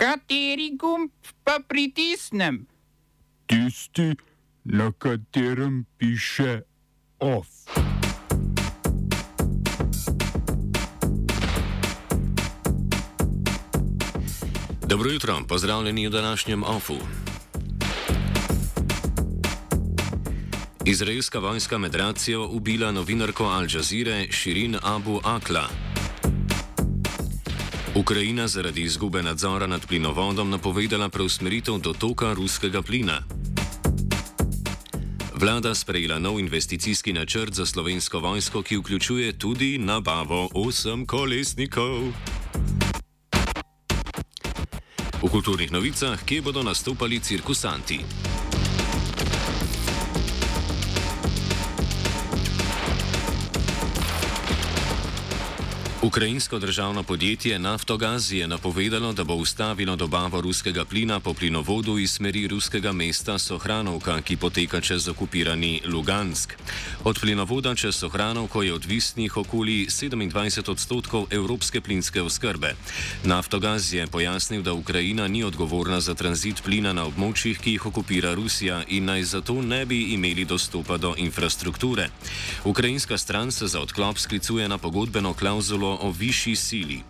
Kateri gumb pa pritisnem? Tisti, na katerem piše OF. Dobro jutro, pozdravljeni v današnjem OFU. Izraelska vojska med racijo ubila novinarko Al Jazeera Shirin Abu Akla. Ukrajina zaradi izgube nadzora nad plinovodom napovedala preusmeritev dotoka ruskega plina. Vlada sprejela nov investicijski načrt za slovensko vojsko, ki vključuje tudi nabavo osem kolesnikov. V kulturnih novicah, kje bodo nastopali cirkusanti. Ukrajinsko državno podjetje Naftogaz je napovedalo, da bo ustavilo dobavo ruskega plina po plinovodu iz smeri ruskega mesta Sohranovka, ki poteka čez okupirani Lugansk. Od plinovoda čez Sohranovko je odvisnih okoli 27 odstotkov evropske plinske oskrbe. Naftogaz je pojasnil, da Ukrajina ni odgovorna za tranzit plina na območjih, ki jih okupira Rusija in naj zato ne bi imeli dostopa do infrastrukture. Ukrajinska stran se za odklop sklicuje na pogodbeno klauzulo o višji sili.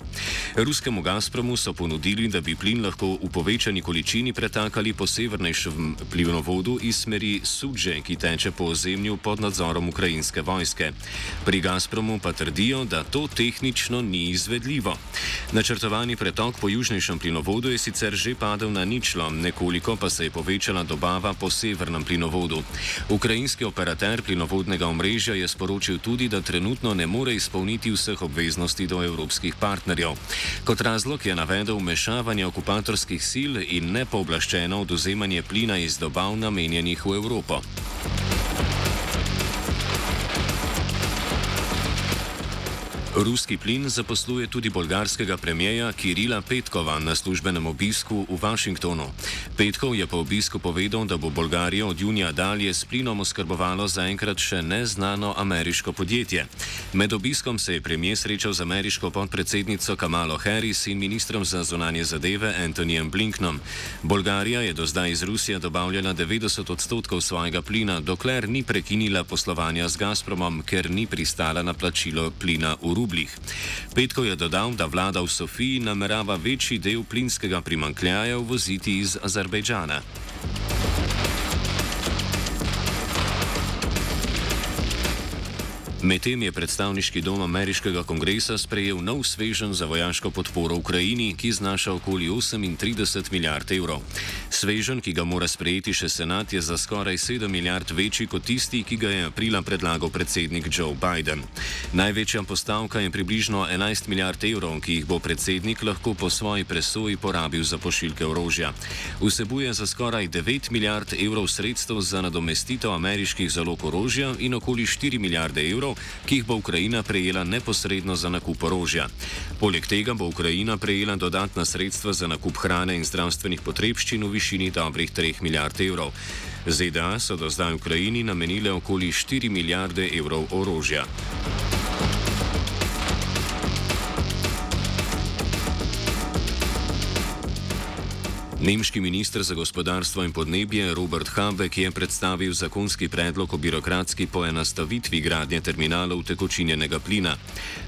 Ruskemu Gazpromu so ponudili, da bi plin lahko v povečani količini pretakali po severnejšem plinovodu iz smeri Sudže, ki teče po ozemlju pod nadzorom ukrajinske vojske. Pri Gazpromu pa trdijo, da to tehnično ni izvedljivo. Načrtovani pretok po južnejšem plinovodu je sicer že padel na ničlo, nekoliko pa se je povečala dobava po severnem plinovodu. Ukrajinski operater plinovodnega omrežja je sporočil tudi, da trenutno ne more izpolniti vseh obveznosti odnosi do evropskih partnerjev. Kot razlog je navedel vmešavanje okupatorskih sil in nepooblaščeno oduzemanje plina iz dobav namenjenih v Evropo. Ruski plin zaposluje tudi bolgarskega premijeja Kirila Petkova na službenem obisku v Washingtonu. Petkov je po obisku povedal, da bo Bolgarijo od junija dalje s plinom oskrbovalo zaenkrat še neznano ameriško podjetje. Med obiskom se je premijer srečal z ameriško podpredsednico Kamalo Harris in ministrom za zunanje zadeve Antonijem Blinknom. Bolgarija je do zdaj iz Rusije dobavljala 90 odstotkov svojega plina, dokler ni prekinila poslovanja z Gazpromom, ker ni pristala na plačilo plina v Rubi rublih. Petkov je dodal, da vlada v Sofiji namerava večji del plinskega primankljaja uvoziti iz Azerbejdžana. Medtem je predstavniški dom ameriškega kongresa sprejel nov svežen za vojaško podporo Ukrajini, ki znaša okoli 38 milijard evrov. Svežen, ki ga mora sprejeti še senat, je za skoraj 7 milijard večji kot tisti, ki ga je aprila predlagal predsednik Joe Biden. Največja postavka je približno 11 milijard evrov, ki jih bo predsednik lahko po svoji presoji porabil za pošiljke orožja. Vsebuje za skoraj 9 milijard evrov sredstev za nadomestitev ameriških zalog orožja in okoli 4 milijarde evrov ki jih bo Ukrajina prejela neposredno za nakup orožja. Poleg tega bo Ukrajina prejela dodatna sredstva za nakup hrane in zdravstvenih potrebščin v višini dobrih 3 milijard evrov. ZDA so do zdaj Ukrajini namenile okoli 4 milijarde evrov orožja. Nemški ministr za gospodarstvo in podnebje Robert Habeck je predstavil zakonski predlog o birokratski poenostavitvi gradnje terminalov tekočinjenega plina.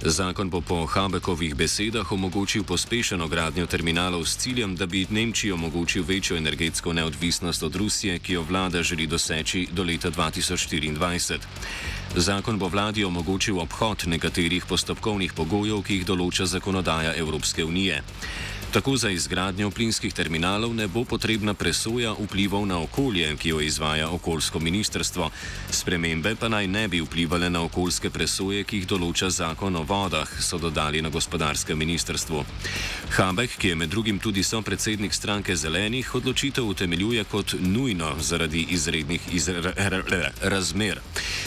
Zakon bo po Habeckovih besedah omogočil pospešeno gradnjo terminalov s ciljem, da bi Nemčiji omogočil večjo energetsko neodvisnost od Rusije, ki jo vlada želi doseči do leta 2024. Zakon bo vladi omogočil obhod nekaterih postopkovnih pogojev, ki jih določa zakonodaja Evropske unije. Tako za izgradnjo plinskih terminalov ne bo potrebna presoja vplivov na okolje, ki jo izvaja okoljsko ministrstvo. Spremembe pa naj ne bi vplivali na okoljske presoje, ki jih določa zakon o vodah, so dodali na gospodarskem ministrstvu. Habek, ki je med drugim tudi so predsednik stranke zelenih, odločitev utemeljuje kot nujno zaradi izrednih izr razmer.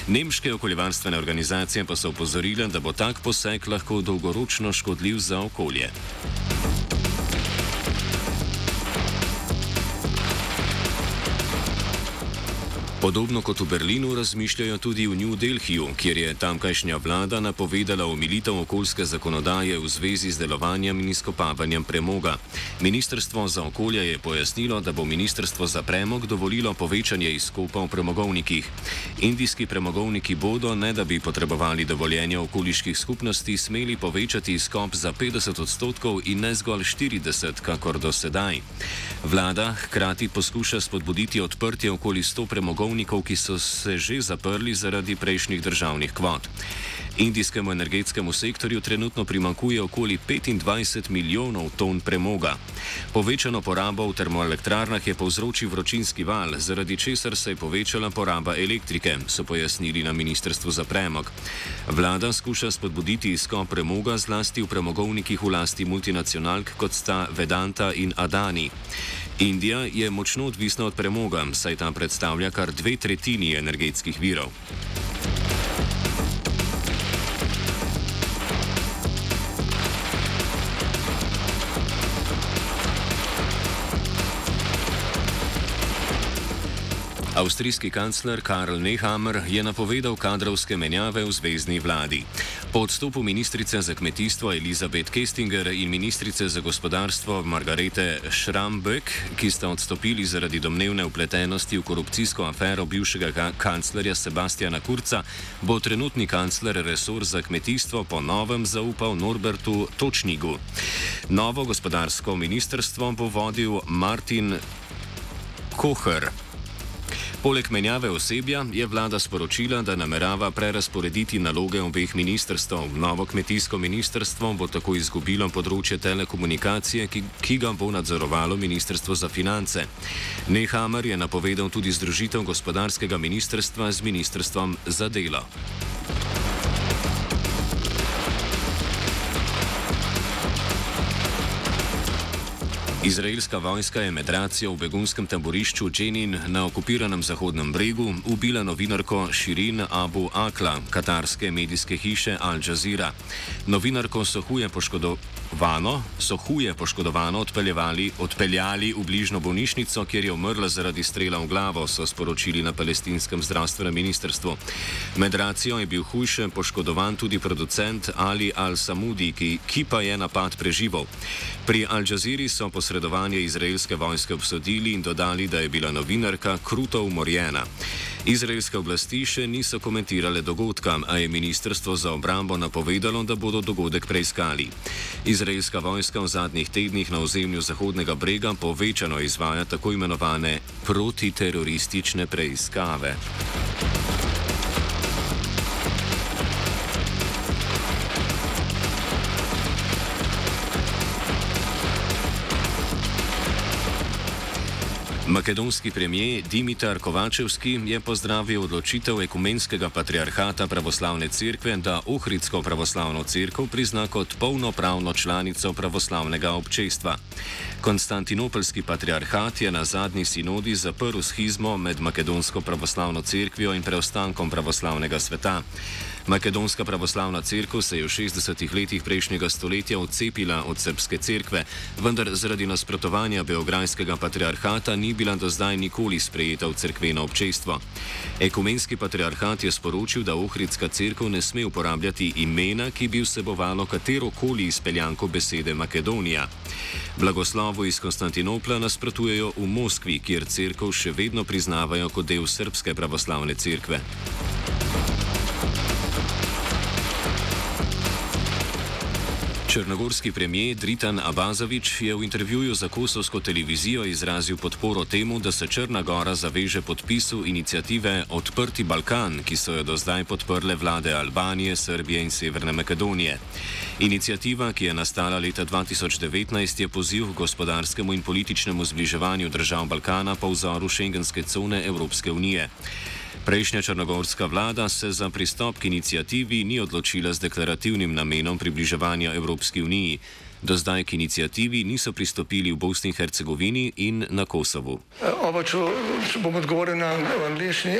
Nemške okoljevarstvene organizacije pa so upozorile, da bo tak poseg lahko dolgoročno škodljiv za okolje. Podobno kot v Berlinu razmišljajo tudi v New Delhiju, kjer je tamkajšnja vlada napovedala omilitev okoljske zakonodaje v zvezi z delovanjem in izkopavanjem premoga. Ministrstvo za okolje je pojasnilo, da bo Ministrstvo za premog dovolilo povečanje izkopa v premogovnikih. Indijski premogovniki bodo, ne da bi potrebovali dovoljenje okoliških skupnosti, smeli povečati izkop za 50 odstotkov in ne zgolj 40, kakor do sedaj. Vlada hkrati poskuša spodbuditi odprtje okoli 100 premogovnikov premogovnikov, ki so se že zaprli zaradi prejšnjih državnih kvot. Indijskemu energetskemu sektorju trenutno primankuje okoli 25 milijonov ton premoga. Povečano porabo v termoelektrarnah je povzročil vročinski val, zaradi česar se je povečala poraba elektrike, so pojasnili na Ministrstvu za premog. Vlada skuša spodbuditi izkop premoga zlasti v premogovnikih v lasti multinacionalk, kot sta Vedanta in Adani. Indija je močno odvisna od premoga, saj ta predstavlja kar dve tretjini energetskih virov. Avstrijski kancler Karl Nehammer je napovedal kadrovske menjave v zvezdni vladi. Po odstopu ministrice za kmetijstvo Elizabeth Kestinger in ministrice za gospodarstvo Margarete Schramböck, ki sta odstopili zaradi domnevne upletenosti v korupcijsko afero bivšega kanclerja Sebastiana Kurca, bo trenutni kancler resor za kmetijstvo po novem zaupal Norbertu Točnigu. Novo gospodarsko ministrstvo bo vodil Martin Kocher. Poleg menjave osebja je vlada sporočila, da namerava prerasporediti naloge obeh ministrstv. Novo kmetijsko ministrstvo bo tako izgubilo področje telekomunikacije, ki, ki ga bo nadzorovalo ministrstvo za finance. Nehammer je napovedal tudi združitev gospodarskega ministrstva z ministrstvom za delo. Izraelska vojska je med racijo v begunskem taborišču Dženin na okupiranem Zahodnem bregu ubila novinarko Širin Abu Akla, katarske medijske hiše Al Jazeera. Novinarko so huje poškodovali. Vano so huje poškodovano odpeljali v bližnjo bolnišnico, kjer je umrla zaradi strela v glavo, so sporočili na palestinskem zdravstvenem ministrstvu. Med racijo je bil hujše poškodovan tudi producent Ali Al-Samudi, ki, ki pa je napad preživel. Pri Al Jazeeri so posredovanje izraelske vojske obsodili in dodali, da je bila novinarka kruto umorjena. Izraelske oblasti še niso komentirale dogodka, a je ministrstvo za obrambo napovedalo, da bodo dogodek preiskali. Izraelska vojska v zadnjih tednih na ozemlju Zahodnega brega povečano izvaja tako imenovane protiteroristične preiskave. Makedonski premijer Dimitar Kovačevski je pozdravil odločitev ekumenskega patriarhata pravoslavne cerkve, da Ohridsko pravoslavno cerkev prizna kot polnopravno članico pravoslavnega občestva. Konstantinopolski patriarhat je na zadnji sinodi zaprl schizmo med makedonsko pravoslavno cerkvijo in preostankom pravoslavnega sveta. Makedonska pravoslavna crkva se je v 60-ih letih prejšnjega stoletja odcepila od srpske cerkve, vendar zaradi nasprotovanja Beograjskega patriarhata ni bila do zdaj nikoli sprejeta v cerkveno občestvo. Ekumenski patriarhat je sporočil, da Ohridska crkva ne sme uporabljati imena, ki bi vsebovalo katero koli izpeljanko besede Makedonija. Blagoslovu iz Konstantinopla nasprotujejo v Moskvi, kjer crkv še vedno priznavajo kot del srpske pravoslavne cerkve. Črnogorski premijer Dritan Abazovič je v intervjuju za kosovsko televizijo izrazil podporo temu, da se Črna Gora zaveže podpisu inicijative Odprti Balkan, ki so jo do zdaj podprle vlade Albanije, Srbije in Severne Makedonije. Inicijativa, ki je nastala leta 2019, je poziv k gospodarskemu in političnemu zbliževanju držav Balkana po vzoru šengenske cone Evropske unije. Prejšnja črnogorska vlada se za pristop k inicijativi ni odločila z deklarativnim namenom približevanja Evropski uniji. Do zdaj k inicijativi niso pristopili v Bosni in Hercegovini in na Kosovu. Oba, če, če bom odgovoril na angliški.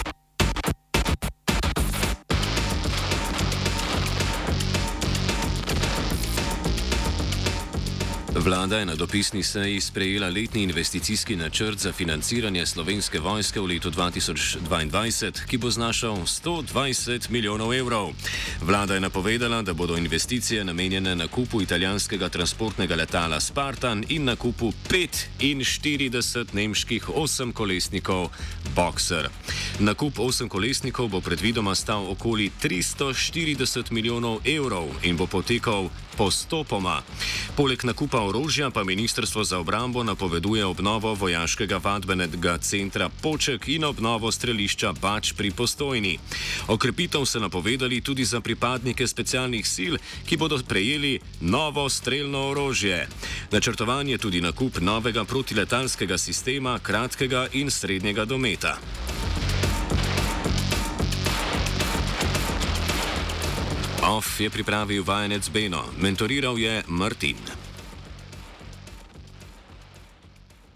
Vlada je na dopisni seji sprejela letni investicijski načrt za financiranje slovenske vojske v letu 2022, ki bo znašal 120 milijonov evrov. Vlada je napovedala, da bodo investicije namenjene nakupu italijanskega transportnega letala Spartan in nakupu 45 nemških osemkolesnikov Boxer. Nakup osemkolesnikov bo predvidoma stal okoli 340 milijonov evrov in bo potekal postopoma. Poleg nakupa orožja pa Ministrstvo za obrambo napoveduje obnovo vojaškega vadbenega centra Poček in obnovo strelišča Bač pri postojni. Okrepitev so napovedali tudi za pripadnike specialnih sil, ki bodo prejeli novo streljno orožje. Načrtovan je tudi nakup novega protiletalskega sistema kratkega in srednjega dometa. OF je pripravil vajenec Beno, mentoriral je Martin.